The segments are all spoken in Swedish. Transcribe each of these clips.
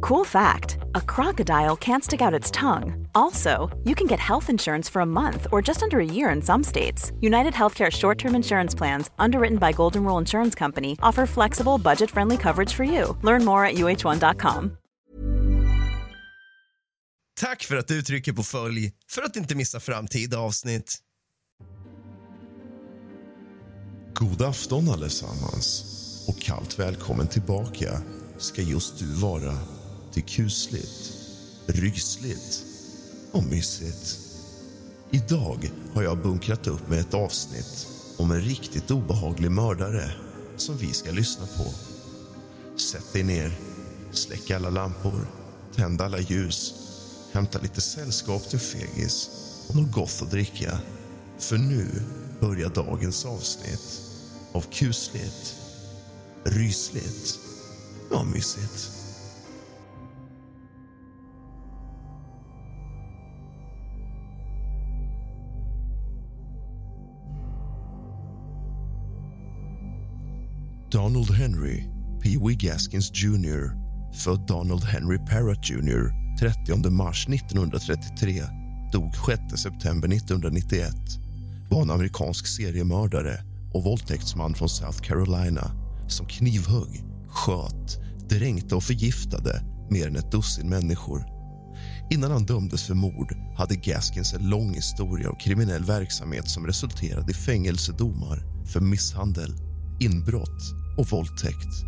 Cool fact a crocodile can't stick out its tongue. Also, you can get health insurance for a month or just under a year in some states. United Healthcare short term insurance plans, underwritten by Golden Rule Insurance Company, offer flexible, budget friendly coverage for you. Learn more at uh1.com. Tack för att du trycker på följ för att inte missa framtida avsnitt. God afton allesammans och kallt välkommen tillbaka ska just du vara lite kusligt, rysligt och mysigt. Idag har jag bunkrat upp med ett avsnitt om en riktigt obehaglig mördare som vi ska lyssna på. Sätt dig ner, släck alla lampor, tänd alla ljus hämta lite sällskap till fegis och något gott att dricka. För nu börjar dagens avsnitt av kusligt, rysligt och mysigt. Donald Henry, Pee Wee Gaskins Jr född Donald Henry Parrott Jr 30 mars 1933 dog 6 september 1991 var en amerikansk seriemördare och våldtäktsman från South Carolina som knivhögg, sköt, dränkte och förgiftade mer än ett dussin människor. Innan han dömdes för mord hade Gaskins en lång historia av kriminell verksamhet som resulterade i fängelsedomar för misshandel, inbrott och våldtäkt.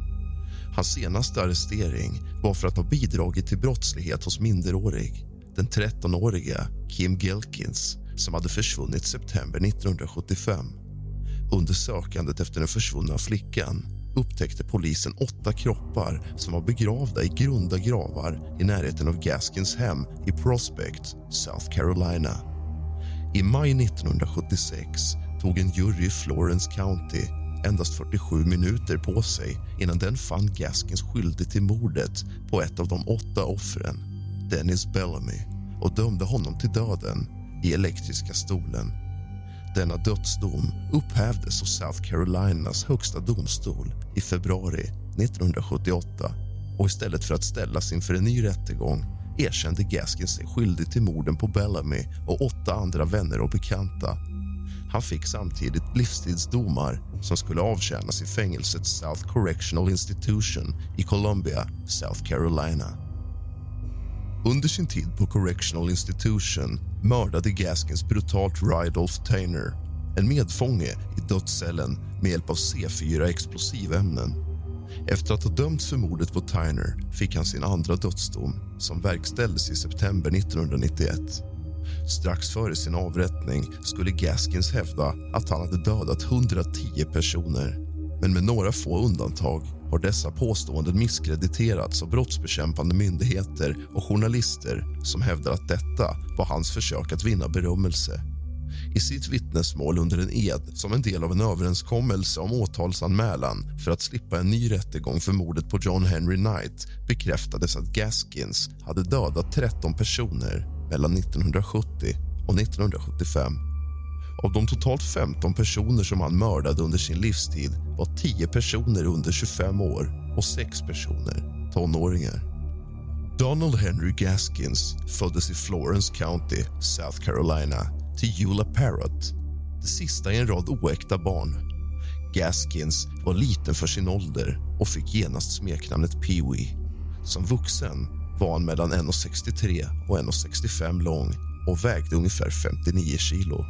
Hans senaste arrestering var för att ha bidragit till brottslighet hos minderårig. Den 13-åriga Kim Gilkins som hade försvunnit september 1975. Under sökandet efter den försvunna flickan upptäckte polisen åtta kroppar som var begravda i grunda gravar i närheten av Gaskins hem i Prospect, South Carolina. I maj 1976 tog en jury i Florence County endast 47 minuter på sig innan den fann Gaskins skyldig till mordet på ett av de åtta offren, Dennis Bellamy och dömde honom till döden i elektriska stolen. Denna dödsdom upphävdes av South Carolinas högsta domstol i februari 1978 och istället för att ställas inför en ny rättegång erkände Gaskins sig skyldig till morden på Bellamy och åtta andra vänner och bekanta han fick samtidigt livstidsdomar som skulle avtjänas i fängelset South Correctional Institution i Columbia, South Carolina. Under sin tid på Correctional Institution mördade Gaskins brutalt Rydolph Tainer en medfånge i dödscellen med hjälp av C4 explosivämnen. Efter att ha dömts för mordet på Tyner fick han sin andra dödsdom som verkställdes i september 1991. Strax före sin avrättning skulle Gaskins hävda att han hade dödat 110 personer. Men med några få undantag har dessa påståenden misskrediterats av brottsbekämpande myndigheter och journalister som hävdar att detta var hans försök att vinna berömmelse. I sitt vittnesmål under en ed som en del av en överenskommelse om åtalsanmälan för att slippa en ny rättegång för mordet på John Henry Knight bekräftades att Gaskins hade dödat 13 personer mellan 1970 och 1975. Av de totalt 15 personer som han mördade under sin livstid var 10 personer under 25 år och 6 personer tonåringar. Donald Henry Gaskins föddes i Florence County, South Carolina till Eula Parrott, det sista i en rad oäkta barn. Gaskins var liten för sin ålder och fick genast smeknamnet Pee-Wee. Som vuxen var han mellan 1,63 och 1,65 lång och vägde ungefär 59 kilo.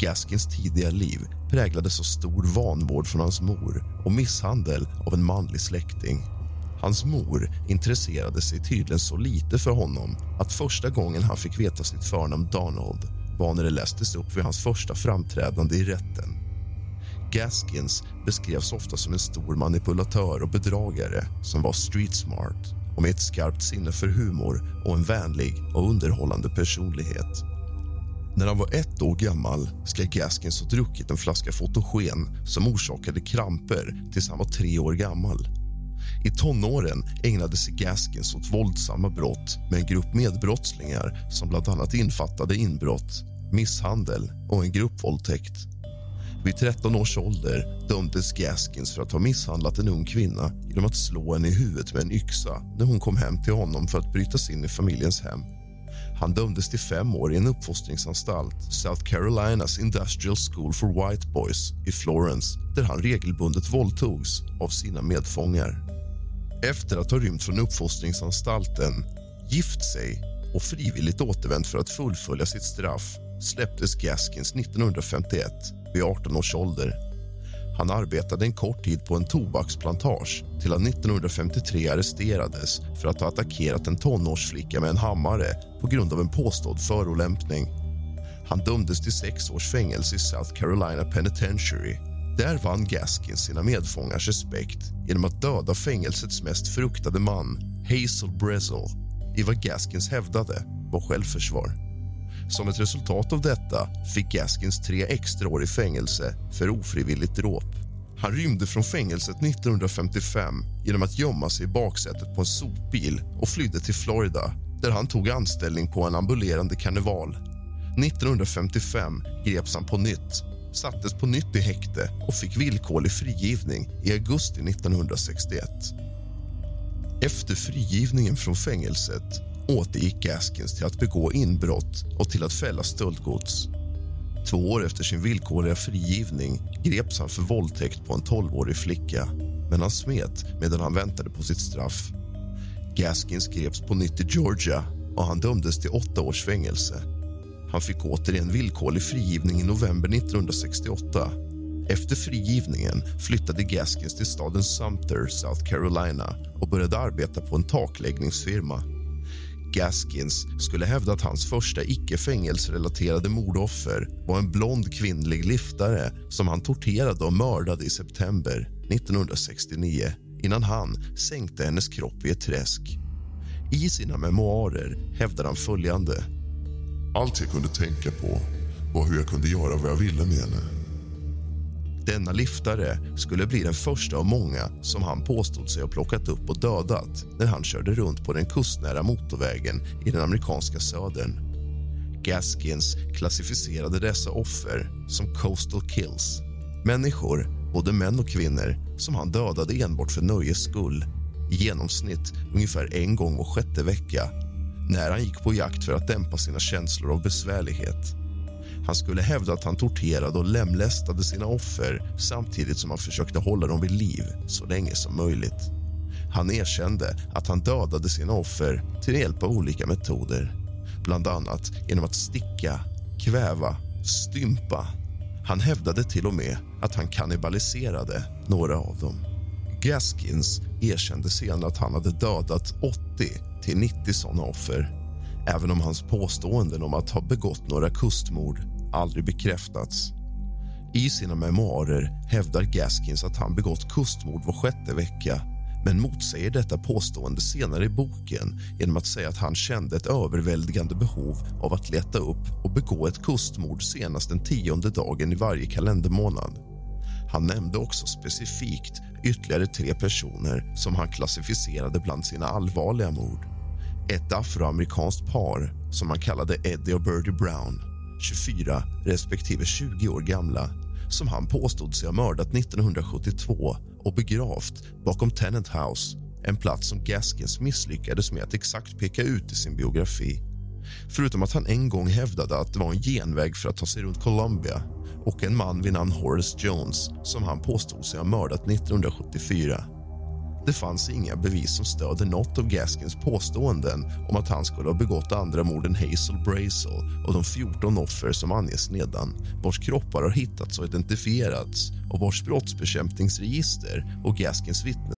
Gaskins tidiga liv präglades av stor vanvård från hans mor och misshandel av en manlig släkting. Hans mor intresserade sig tydligen så lite för honom att första gången han fick veta sitt förnamn Donald var när det lästes upp vid hans första framträdande i rätten. Gaskins beskrevs ofta som en stor manipulatör och bedragare som var street smart och med ett skarpt sinne för humor och en vänlig och underhållande personlighet. När han var ett år gammal ska Gaskins ha druckit en flaska fotogen som orsakade kramper tills han var tre år gammal. I tonåren ägnade sig Gaskins åt våldsamma brott med en grupp medbrottslingar som bland annat infattade inbrott, misshandel och en gruppvåldtäkt. Vid 13 års ålder dömdes Gaskins för att ha misshandlat en ung kvinna genom att slå henne i huvudet med en yxa när hon kom hem till honom för att bryta sig in i familjens hem. Han dömdes till fem år i en uppfostringsanstalt, South Carolinas Industrial School for White Boys i Florence där han regelbundet våldtogs av sina medfångar. Efter att ha rymt från uppfostringsanstalten, gift sig och frivilligt återvänt för att fullfölja sitt straff släpptes Gaskins 1951 vid 18 års ålder. Han arbetade en kort tid på en tobaksplantage till han 1953 arresterades för att ha attackerat en tonårsflicka med en hammare på grund av en påstådd förolämpning. Han dömdes till sex års fängelse i South Carolina Penitentiary. Där vann Gaskins sina medfångars respekt genom att döda fängelsets mest fruktade man, Hazel Brezel i vad Gaskins hävdade var självförsvar. Som ett resultat av detta fick Gaskins tre extra år i fängelse för ofrivilligt dråp. Han rymde från fängelset 1955 genom att gömma sig i baksätet på en sopbil och flydde till Florida där han tog anställning på en ambulerande karneval. 1955 greps han på nytt, sattes på nytt i häkte och fick villkorlig frigivning i augusti 1961. Efter frigivningen från fängelset återgick Gaskins till att begå inbrott och till att fälla stöldgods. Två år efter sin villkorliga frigivning greps han för våldtäkt på en 12-årig flicka men han smet medan han väntade på sitt straff. Gaskins greps på nytt i Georgia och han dömdes till åtta års fängelse. Han fick återigen villkorlig frigivning i november 1968. Efter frigivningen flyttade Gaskins till staden Sumter, South Carolina och började arbeta på en takläggningsfirma. Gaskins skulle hävda att hans första icke-fängelserelaterade mordoffer var en blond kvinnlig liftare som han torterade och mördade i september 1969 innan han sänkte hennes kropp i ett träsk. I sina memoarer hävdar han följande. Allt jag kunde tänka på var hur jag kunde göra vad jag ville med henne. Denna liftare skulle bli den första av många som han påstod sig ha plockat upp och dödat när han körde runt på den kustnära motorvägen i den amerikanska södern. Gaskins klassificerade dessa offer som coastal kills. Människor, både män och kvinnor, som han dödade enbart för nöjes skull. I genomsnitt ungefär en gång var sjätte vecka när han gick på jakt för att dämpa sina känslor av besvärlighet. Han skulle hävda att han torterade och lemlästade sina offer samtidigt som han försökte hålla dem vid liv så länge som möjligt. Han erkände att han dödade sina offer till hjälp av olika metoder. Bland annat genom att sticka, kväva, stympa. Han hävdade till och med att han kannibaliserade några av dem. Gaskins erkände senare att han hade dödat 80 till 90 såna offer även om hans påståenden om att ha begått några kustmord aldrig bekräftats. I sina memoarer hävdar Gaskins att han begått kustmord var sjätte vecka men motsäger detta påstående senare i boken genom att säga att han kände ett överväldigande behov av att leta upp och begå ett kustmord senast den tionde dagen i varje kalendermånad. Han nämnde också specifikt ytterligare tre personer som han klassificerade bland sina allvarliga mord. Ett afroamerikanskt par som han kallade Eddie och Birdie Brown 24 respektive 20 år gamla som han påstod sig ha mördat 1972 och begravt bakom Tenant House, en plats som Gaskins misslyckades med att exakt peka ut i sin biografi. Förutom att han en gång hävdade att det var en genväg för att ta sig runt Colombia och en man vid namn Horace Jones som han påstod sig ha mördat 1974. Det fanns inga bevis som stöder något av Gaskins påståenden om att han skulle ha begått andra mord än Hazel Brazel och de 14 offer som anges nedan vars kroppar har hittats och identifierats och vars brottsbekämpningsregister och Gaskins vittnen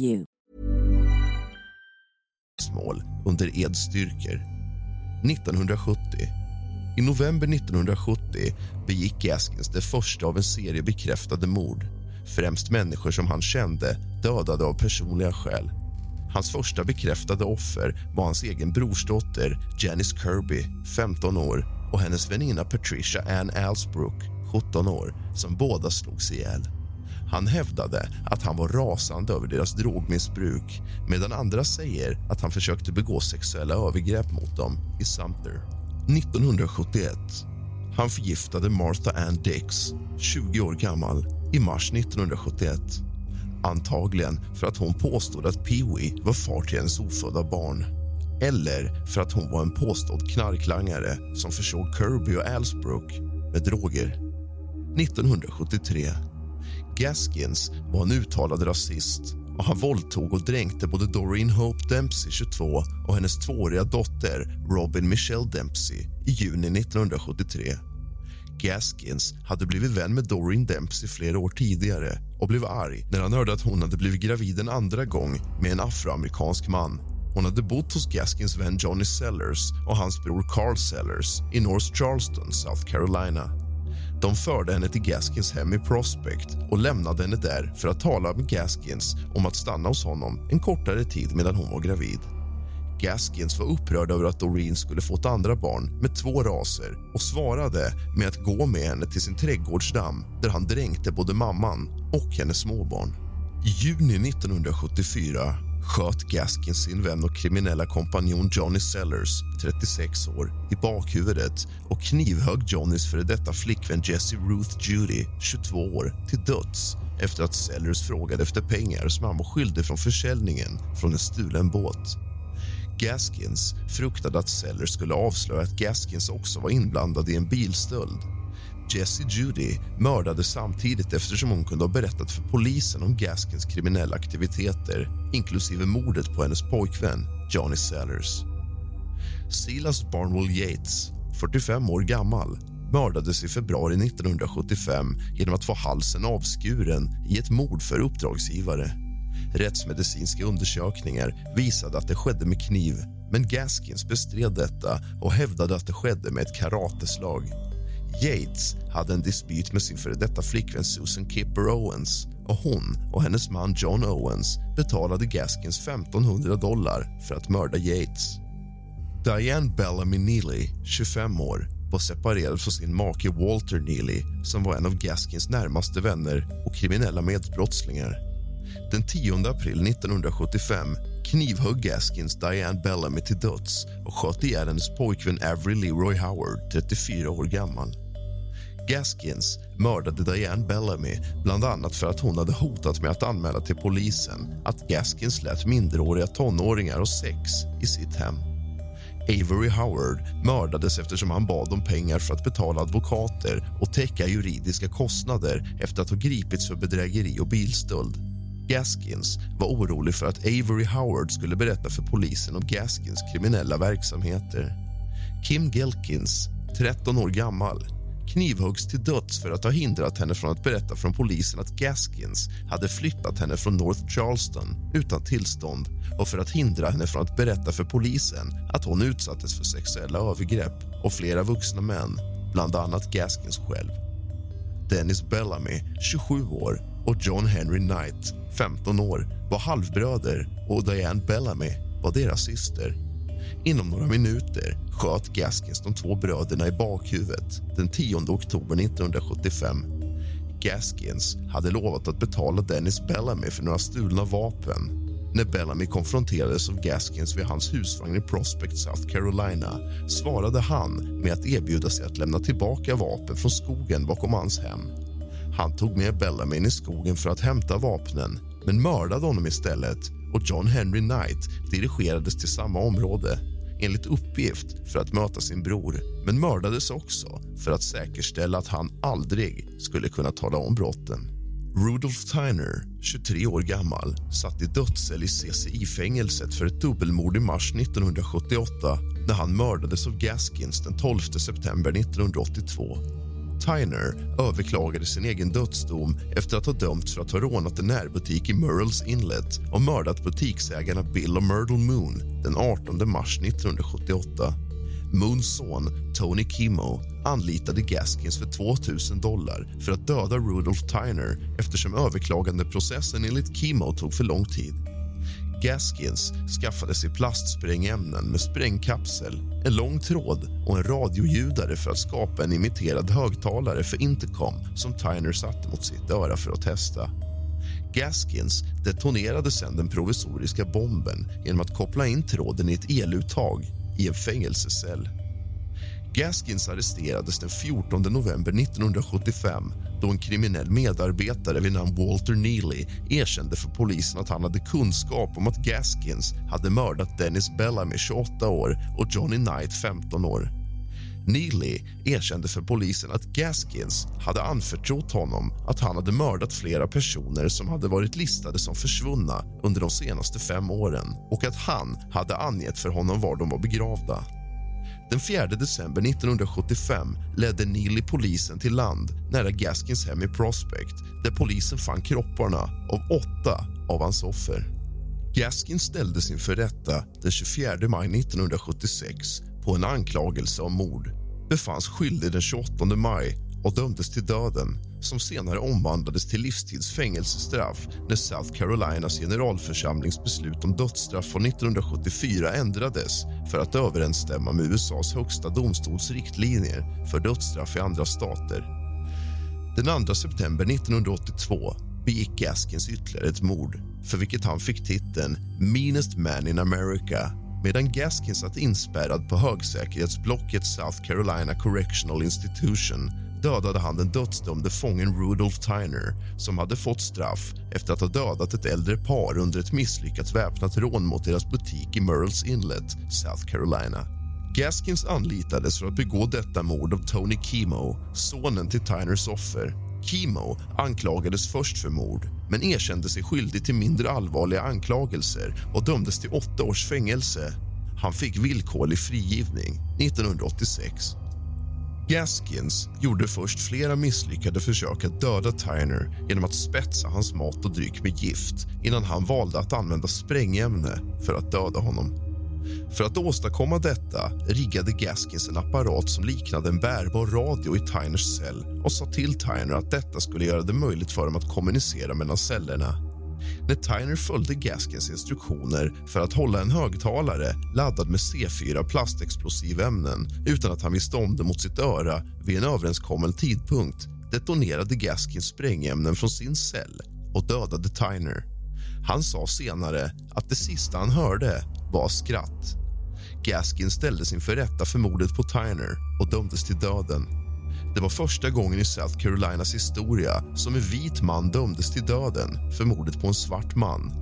you. mål under edstyrkor. 1970. I november 1970 begick Gaskins det första av en serie bekräftade mord. Främst människor som han kände dödade av personliga skäl. Hans första bekräftade offer var hans egen brorsdotter Janice Kirby, 15 år och hennes väninna Patricia Ann Alsbrook, 17 år, som båda slogs ihjäl. Han hävdade att han var rasande över deras drogmissbruk medan andra säger att han försökte begå sexuella övergrepp mot dem i Sumter. 1971. Han förgiftade Martha Ann Dix, 20 år gammal, i mars 1971. Antagligen för att hon påstod att Pee-Wee var far till hennes ofödda barn eller för att hon var en påstådd knarklangare som försåg Kirby och Alsbrook med droger. 1973 Gaskins var en uttalad rasist och han våldtog och dränkte både Doreen Hope Dempsey, 22 och hennes tvååriga dotter Robin Michelle Dempsey i juni 1973. Gaskins hade blivit vän med Doreen Dempsey flera år tidigare och blev arg när han hörde att hon hade blivit gravid en andra gång med en afroamerikansk man. Hon hade bott hos Gaskins vän Johnny Sellers och hans bror Carl Sellers i North Charleston, South Carolina. De förde henne till Gaskins hem i Prospect och lämnade henne där för att tala med Gaskins om att stanna hos honom en kortare tid medan hon var gravid. Gaskins var upprörd över att Doreen skulle få ett andra barn med två raser och svarade med att gå med henne till sin trädgårdsdamm där han dränkte både mamman och hennes småbarn. I juni 1974 sköt Gaskins sin vän och kriminella kompanjon Johnny Sellers, 36 år, i bakhuvudet och knivhögg Johnnys före detta flickvän Jessie Ruth Judy, 22 år, till döds efter att Sellers frågade efter pengar som han var skyldig från försäljningen från en stulen båt. Gaskins fruktade att Sellers skulle avslöja att Gaskins också var inblandad i en bilstöld. Jessie Judy mördades samtidigt eftersom hon kunde ha berättat för polisen om Gaskins kriminella aktiviteter inklusive mordet på hennes pojkvän Johnny Sellers. Silas Barnwell Yates, 45 år gammal mördades i februari 1975 genom att få halsen avskuren i ett mord för uppdragsgivare. Rättsmedicinska undersökningar visade att det skedde med kniv men Gaskins bestred detta och hävdade att det skedde med ett karateslag. Yates hade en dispyt med sin före detta flickvän Susan Kipper Owens och hon och hennes man John Owens betalade Gaskins 1500 dollar för att mörda Yates. Diane Bellamy Neely, 25 år, var separerad från sin make Walter Neely som var en av Gaskins närmaste vänner och kriminella medbrottslingar. Den 10 april 1975 knivhögg Gaskins Diane Bellamy till döds och sköt ihjäl hennes pojkvän Avery Leroy Howard, 34 år gammal. Gaskins mördade Diane Bellamy bland annat för att hon hade hotat med att anmäla till polisen att Gaskins lät minderåriga tonåringar ha sex i sitt hem. Avery Howard mördades eftersom han bad om pengar för att betala advokater och täcka juridiska kostnader efter att ha gripits för bedrägeri och bilstöld. Gaskins var orolig för att Avery Howard skulle berätta för polisen om Gaskins kriminella verksamheter. Kim Gelkins, 13 år gammal, knivhuggs till döds för att ha hindrat henne från att berätta från polisen att Gaskins hade flyttat henne från North Charleston utan tillstånd och för att hindra henne från att berätta för polisen att hon utsattes för sexuella övergrepp och flera vuxna män, bland annat Gaskins själv. Dennis Bellamy, 27 år, och John Henry Knight, 15 år, var halvbröder och Diane Bellamy var deras syster. Inom några minuter sköt Gaskins de två bröderna i bakhuvudet den 10 oktober 1975. Gaskins hade lovat att betala Dennis Bellamy för några stulna vapen. När Bellamy konfronterades av Gaskins vid hans husvagn i Prospect, South Carolina svarade han med att erbjuda sig att lämna tillbaka vapen från skogen bakom hans hem. Han tog med Bellamy in i skogen för att hämta vapnen men mördade honom istället och John Henry Knight dirigerades till samma område enligt uppgift för att möta sin bror men mördades också för att säkerställa att han aldrig skulle kunna tala om brotten. Rudolf Tyner, 23 år gammal, satt i dödscell i CCI-fängelset för ett dubbelmord i mars 1978 när han mördades av Gaskins den 12 september 1982. Tyner överklagade sin egen dödsdom efter att ha dömts för att ha rånat en närbutik i Murrells Inlet och mördat butiksägarna Bill och Myrtle Moon den 18 mars 1978. Moons son, Tony Kimo, anlitade Gaskins för 2 000 dollar för att döda Rudolph Tyner eftersom överklagandeprocessen enligt Kimo tog för lång tid. Gaskins skaffade sig plastsprängämnen med sprängkapsel, en lång tråd och en radioljudare för att skapa en imiterad högtalare för intercom som Tyner satte mot sitt öra för att testa. Gaskins detonerade sen den provisoriska bomben genom att koppla in tråden i ett eluttag i en fängelsecell. Gaskins arresterades den 14 november 1975 då en kriminell medarbetare vid namn Walter Neely erkände för polisen att han hade kunskap om att Gaskins hade mördat Dennis Bellamy, 28 år och Johnny Knight, 15 år. Neely erkände för polisen att Gaskins hade anförtrott honom att han hade mördat flera personer som hade varit listade som försvunna under de senaste fem åren och att han hade angett för honom var de var begravda. Den 4 december 1975 ledde Neely polisen till land nära Gaskins hem i Prospect där polisen fann kropparna av åtta av hans offer. Gaskin ställdes inför rätta den 24 maj 1976 på en anklagelse om mord befanns skyldig den 28 maj och dömdes till döden som senare omvandlades till livstids fängelsestraff när South Carolinas generalförsamlings beslut om dödsstraff från 1974 ändrades för att överensstämma med USAs högsta domstols riktlinjer för dödsstraff i andra stater. Den 2 september 1982 begick Gaskins ytterligare ett mord för vilket han fick titeln Meanest Man in America medan Gaskins satt inspärrad på högsäkerhetsblocket South Carolina Correctional Institution dödade han den dödsdömde fången Rudolf Tyner som hade fått straff efter att ha dödat ett äldre par under ett misslyckat väpnat rån mot deras butik i Merles Inlet, South Carolina. Gaskins anlitades för att begå detta mord av Tony Kimo, sonen till Tyners offer. Kimo anklagades först för mord men erkände sig skyldig till mindre allvarliga anklagelser och dömdes till åtta års fängelse. Han fick villkorlig frigivning 1986. Gaskins gjorde först flera misslyckade försök att döda Tyner genom att spetsa hans mat och dryck med gift innan han valde att använda sprängämne för att döda honom. För att åstadkomma detta riggade Gaskins en apparat som liknade en bärbar radio i Tyners cell och sa till Tyner att detta skulle göra det möjligt för dem att kommunicera mellan cellerna. När Tyner följde Gaskins instruktioner för att hålla en högtalare laddad med C4 plastexplosivämnen utan att han visste om det mot sitt öra vid en överenskommen tidpunkt detonerade Gaskins sprängämnen från sin cell och dödade Tyner. Han sa senare att det sista han hörde var skratt. Gaskin ställdes inför rätta för mordet på Tyner och dömdes till döden. Det var första gången i South Carolinas historia som en vit man dömdes till döden för mordet på en svart man.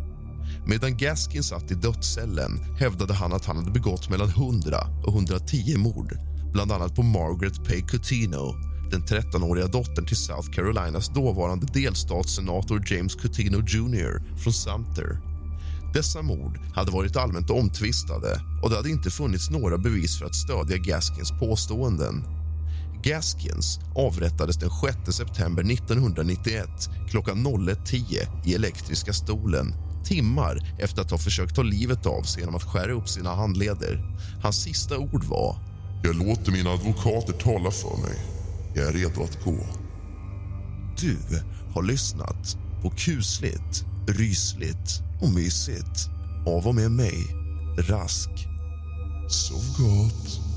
Medan Gaskin satt i dödscellen hävdade han att han hade begått mellan 100 och 110 mord bland annat på Margaret Pay Coutinho den 13-åriga dottern till South Carolinas dåvarande delstatssenator James Coutinho Jr från Sumter. Dessa mord hade varit allmänt omtvistade och det hade inte funnits några bevis för att stödja Gaskins påståenden. Gaskins avrättades den 6 september 1991 klockan 01.10 i Elektriska stolen timmar efter att ha försökt ta livet av sig genom att skära upp sina handleder. Hans sista ord var... Jag låter mina advokater tala för mig. Jag är redo att gå. Du har lyssnat på kusligt, rysligt och mysigt av och med mig, Rask. Sov gott.